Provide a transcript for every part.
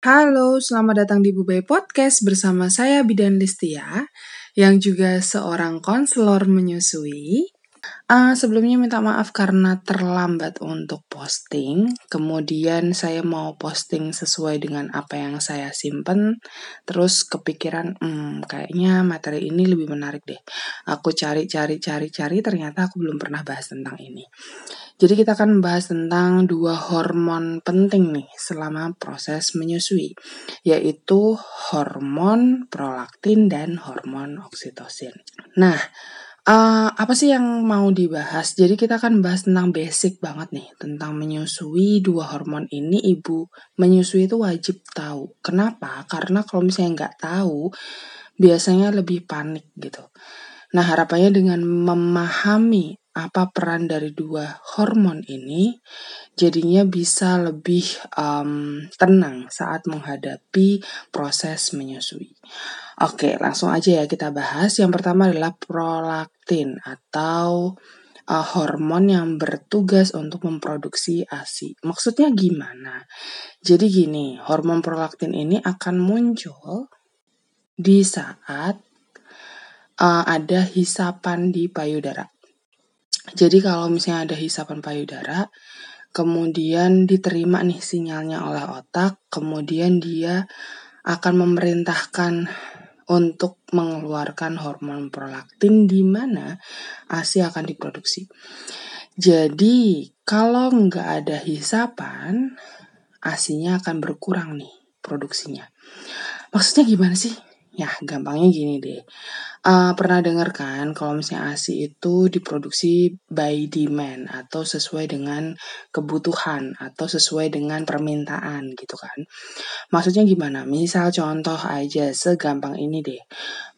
Halo, selamat datang di Bubay Podcast bersama saya Bidan Listia yang juga seorang konselor menyusui. Uh, sebelumnya minta maaf karena terlambat untuk posting. Kemudian saya mau posting sesuai dengan apa yang saya simpen. Terus kepikiran, hmm, kayaknya materi ini lebih menarik deh. Aku cari, cari, cari, cari. Ternyata aku belum pernah bahas tentang ini. Jadi kita akan membahas tentang dua hormon penting nih selama proses menyusui, yaitu hormon prolaktin dan hormon oksitosin. Nah, uh, apa sih yang mau dibahas? Jadi kita akan bahas tentang basic banget nih, tentang menyusui dua hormon ini ibu menyusui itu wajib tahu. Kenapa? Karena kalau misalnya nggak tahu, biasanya lebih panik gitu. Nah, harapannya dengan memahami apa peran dari dua hormon ini, jadinya bisa lebih um, tenang saat menghadapi proses menyusui. Oke, langsung aja ya kita bahas. Yang pertama adalah prolaktin atau uh, hormon yang bertugas untuk memproduksi ASI. Maksudnya gimana? Jadi gini, hormon prolaktin ini akan muncul di saat uh, ada hisapan di payudara. Jadi kalau misalnya ada hisapan payudara, kemudian diterima nih sinyalnya oleh otak, kemudian dia akan memerintahkan untuk mengeluarkan hormon prolaktin di mana ASI akan diproduksi. Jadi kalau nggak ada hisapan, ASINya akan berkurang nih produksinya. Maksudnya gimana sih? Ya gampangnya gini deh. Uh, pernah dengar kan kalau misalnya ASI itu diproduksi by demand atau sesuai dengan kebutuhan atau sesuai dengan permintaan gitu kan. Maksudnya gimana? Misal contoh aja segampang ini deh.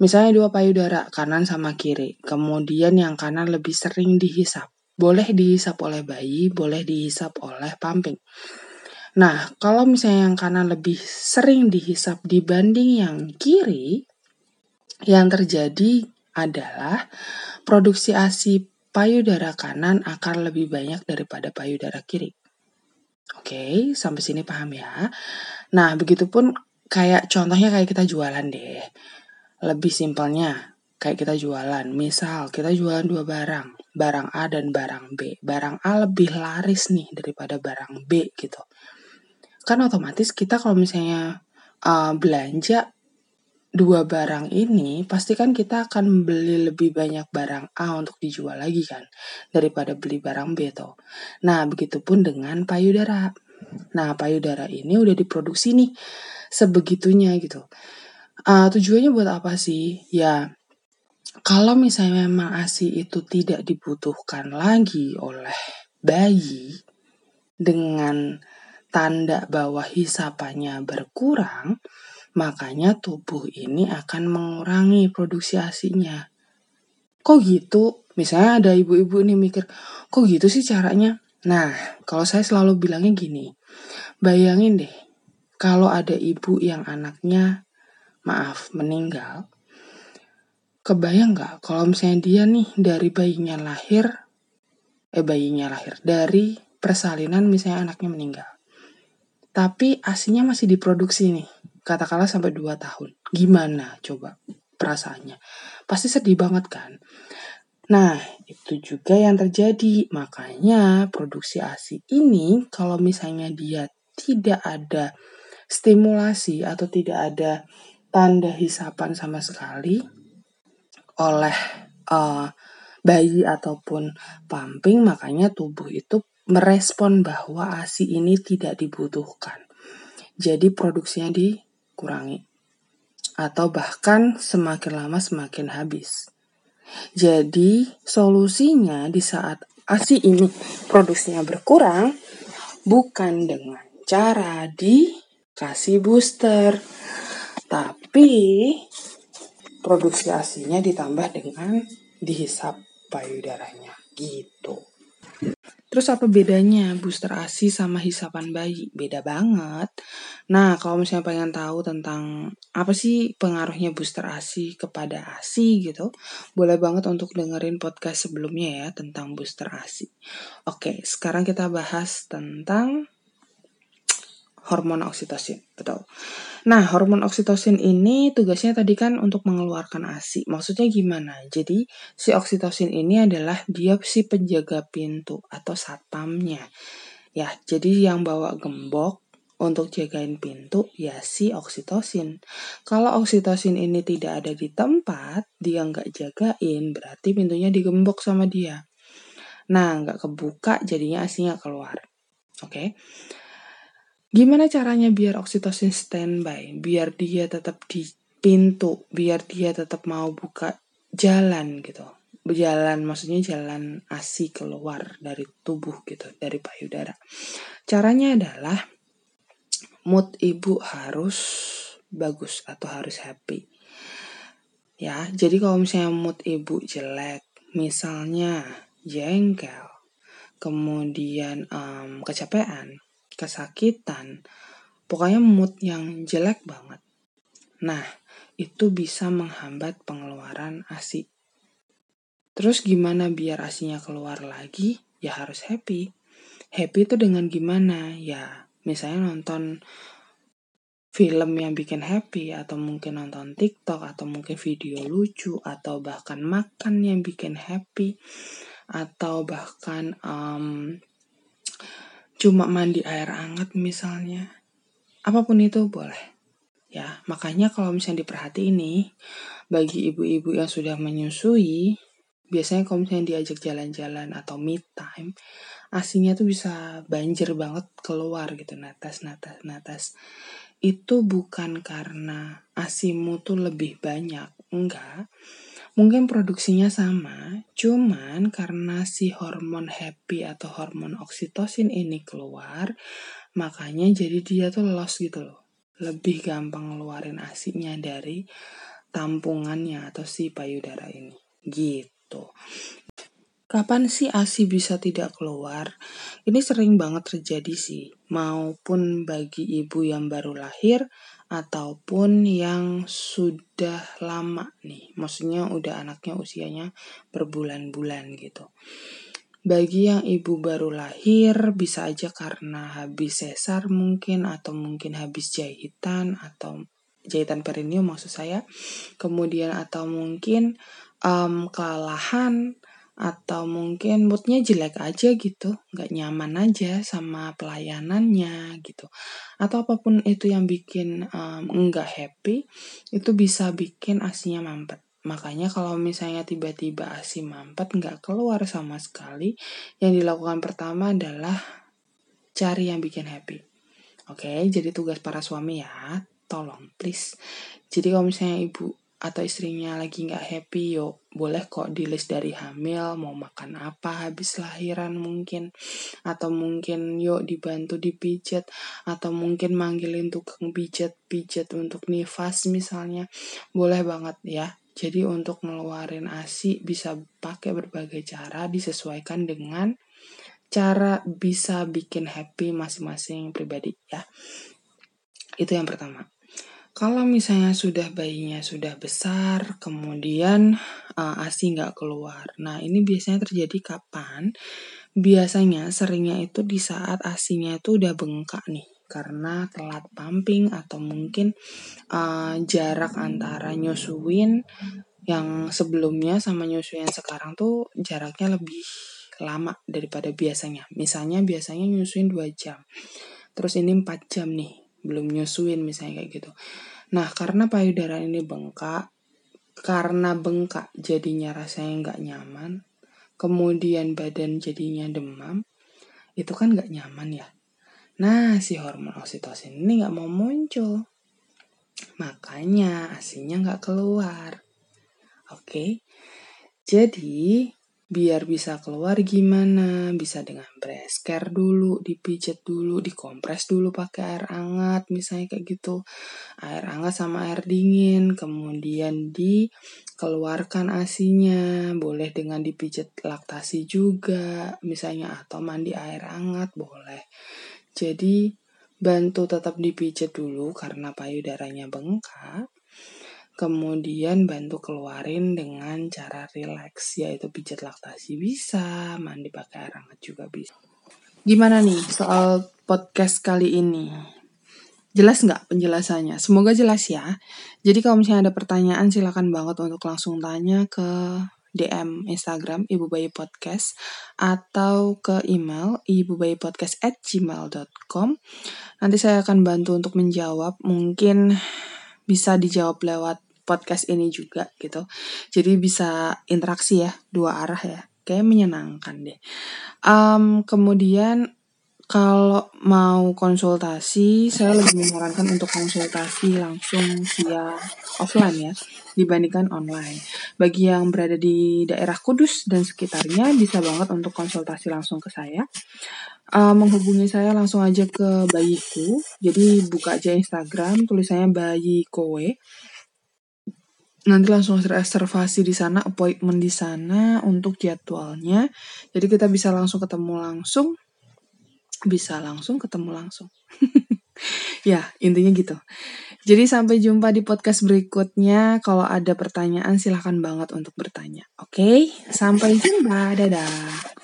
Misalnya dua payudara kanan sama kiri. Kemudian yang kanan lebih sering dihisap. Boleh dihisap oleh bayi, boleh dihisap oleh pumping. Nah, kalau misalnya yang kanan lebih sering dihisap dibanding yang kiri, yang terjadi adalah produksi ASI payudara kanan akan lebih banyak daripada payudara kiri. Oke, sampai sini paham ya. Nah, begitupun kayak contohnya kayak kita jualan deh. Lebih simpelnya kayak kita jualan. Misal kita jualan dua barang, barang A dan barang B. Barang A lebih laris nih daripada barang B gitu. Kan otomatis kita kalau misalnya uh, belanja dua barang ini, pasti kan kita akan beli lebih banyak barang A untuk dijual lagi kan, daripada beli barang B tuh. Nah, begitupun dengan payudara. Nah, payudara ini udah diproduksi nih, sebegitunya gitu. Uh, tujuannya buat apa sih? Ya, kalau misalnya memang ASI itu tidak dibutuhkan lagi oleh bayi dengan tanda bahwa hisapannya berkurang, Makanya tubuh ini akan mengurangi produksi asinya. Kok gitu? Misalnya ada ibu-ibu nih mikir, kok gitu sih caranya? Nah, kalau saya selalu bilangnya gini, bayangin deh, kalau ada ibu yang anaknya, maaf, meninggal, kebayang nggak kalau misalnya dia nih dari bayinya lahir, eh bayinya lahir, dari persalinan misalnya anaknya meninggal. Tapi asinya masih diproduksi nih katakanlah sampai 2 tahun. Gimana coba perasaannya? Pasti sedih banget kan? Nah, itu juga yang terjadi. Makanya produksi ASI ini kalau misalnya dia tidak ada stimulasi atau tidak ada tanda hisapan sama sekali oleh uh, bayi ataupun pumping, makanya tubuh itu merespon bahwa ASI ini tidak dibutuhkan. Jadi produksinya di kurangi. Atau bahkan semakin lama semakin habis. Jadi solusinya di saat ASI ini produksinya berkurang bukan dengan cara dikasih booster. Tapi produksi ASINya ditambah dengan dihisap payudaranya gitu. Terus apa bedanya booster ASI sama hisapan bayi? Beda banget. Nah, kalau misalnya pengen tahu tentang apa sih pengaruhnya booster ASI kepada ASI gitu, boleh banget untuk dengerin podcast sebelumnya ya tentang booster ASI. Oke, sekarang kita bahas tentang hormon oksitosin, betul. Nah, hormon oksitosin ini tugasnya tadi kan untuk mengeluarkan ASI. Maksudnya gimana? Jadi, si oksitosin ini adalah dia si penjaga pintu atau satpamnya. Ya, jadi yang bawa gembok untuk jagain pintu ya si oksitosin. Kalau oksitosin ini tidak ada di tempat, dia nggak jagain, berarti pintunya digembok sama dia. Nah, nggak kebuka, jadinya asinya keluar. Oke. Okay? Gimana caranya biar oksitosin standby, biar dia tetap di pintu, biar dia tetap mau buka jalan gitu. Berjalan maksudnya jalan ASI keluar dari tubuh gitu, dari payudara. Caranya adalah mood ibu harus bagus atau harus happy. Ya, jadi kalau misalnya mood ibu jelek, misalnya jengkel, kemudian um, kecapean, kesakitan, pokoknya mood yang jelek banget. Nah, itu bisa menghambat pengeluaran ASI. Terus gimana biar ASInya keluar lagi? Ya harus happy. Happy itu dengan gimana? Ya, misalnya nonton film yang bikin happy atau mungkin nonton TikTok atau mungkin video lucu atau bahkan makan yang bikin happy atau bahkan um, cuma mandi air hangat misalnya, apa pun itu boleh. Ya, makanya kalau misalnya diperhati ini, bagi ibu-ibu yang sudah menyusui, biasanya kalau misalnya diajak jalan-jalan atau meet time, asinya tuh bisa banjir banget keluar gitu, natas, natas, natas. Itu bukan karena asimu tuh lebih banyak, enggak Mungkin produksinya sama, cuman karena si hormon happy atau hormon oksitosin ini keluar, makanya jadi dia tuh loss gitu loh. Lebih gampang ngeluarin asinya dari tampungannya atau si payudara ini. Gitu. Kapan sih ASI bisa tidak keluar? Ini sering banget terjadi sih, maupun bagi ibu yang baru lahir ataupun yang sudah lama nih, maksudnya udah anaknya usianya berbulan-bulan gitu. Bagi yang ibu baru lahir bisa aja karena habis sesar mungkin atau mungkin habis jahitan atau jahitan perineum maksud saya. Kemudian atau mungkin um, kelelahan atau mungkin moodnya jelek aja gitu, nggak nyaman aja sama pelayanannya gitu, atau apa pun itu yang bikin um, nggak happy, itu bisa bikin asinya mampet. Makanya kalau misalnya tiba-tiba asi mampet nggak keluar sama sekali, yang dilakukan pertama adalah cari yang bikin happy. Oke, jadi tugas para suami ya, tolong please. Jadi kalau misalnya ibu atau istrinya lagi nggak happy, yuk boleh kok di list dari hamil mau makan apa habis lahiran mungkin. Atau mungkin yuk dibantu dipijat atau mungkin manggilin tukang pijat pijat untuk nifas misalnya. Boleh banget ya. Jadi untuk ngeluarin asi bisa pakai berbagai cara disesuaikan dengan cara bisa bikin happy masing-masing pribadi ya. Itu yang pertama kalau misalnya sudah bayinya sudah besar, kemudian uh, ASI nggak keluar. Nah, ini biasanya terjadi kapan? Biasanya seringnya itu di saat ASINya itu udah bengkak nih karena telat pumping atau mungkin uh, jarak antara nyusuin yang sebelumnya sama nyusuin sekarang tuh jaraknya lebih lama daripada biasanya. Misalnya biasanya nyusuin 2 jam. Terus ini 4 jam nih belum nyusuin misalnya kayak gitu. Nah karena payudara ini bengkak, karena bengkak jadinya rasanya nggak nyaman, kemudian badan jadinya demam, itu kan nggak nyaman ya. Nah si hormon oksitosin ini nggak mau muncul, makanya asinya nggak keluar. Oke, jadi biar bisa keluar gimana? Bisa dengan breast care dulu dipijat dulu dikompres dulu pakai air hangat misalnya kayak gitu. Air hangat sama air dingin kemudian dikeluarkan asinya. Boleh dengan dipijat laktasi juga misalnya atau mandi air hangat boleh. Jadi bantu tetap dipijat dulu karena payudaranya bengkak Kemudian bantu keluarin dengan cara rileks, yaitu pijat laktasi bisa, mandi pakai air hangat juga bisa. Gimana nih soal podcast kali ini? Jelas nggak penjelasannya? Semoga jelas ya. Jadi kalau misalnya ada pertanyaan silakan banget untuk langsung tanya ke DM Instagram Ibu Bayi Podcast atau ke email Podcast at gmail.com. Nanti saya akan bantu untuk menjawab. Mungkin bisa dijawab lewat podcast ini juga gitu. Jadi bisa interaksi ya, dua arah ya. Kayak menyenangkan deh. Um, kemudian kalau mau konsultasi, saya lebih menyarankan untuk konsultasi langsung via offline ya, dibandingkan online. Bagi yang berada di daerah Kudus dan sekitarnya, bisa banget untuk konsultasi langsung ke saya. Uh, menghubungi saya langsung aja ke bayiku, jadi buka aja Instagram, tulisannya bayi kowe. Nanti langsung reservasi di sana, appointment di sana untuk jadwalnya. Jadi kita bisa langsung ketemu langsung bisa langsung ketemu langsung. ya, intinya gitu. Jadi sampai jumpa di podcast berikutnya. Kalau ada pertanyaan silahkan banget untuk bertanya. Oke, sampai jumpa. Dadah.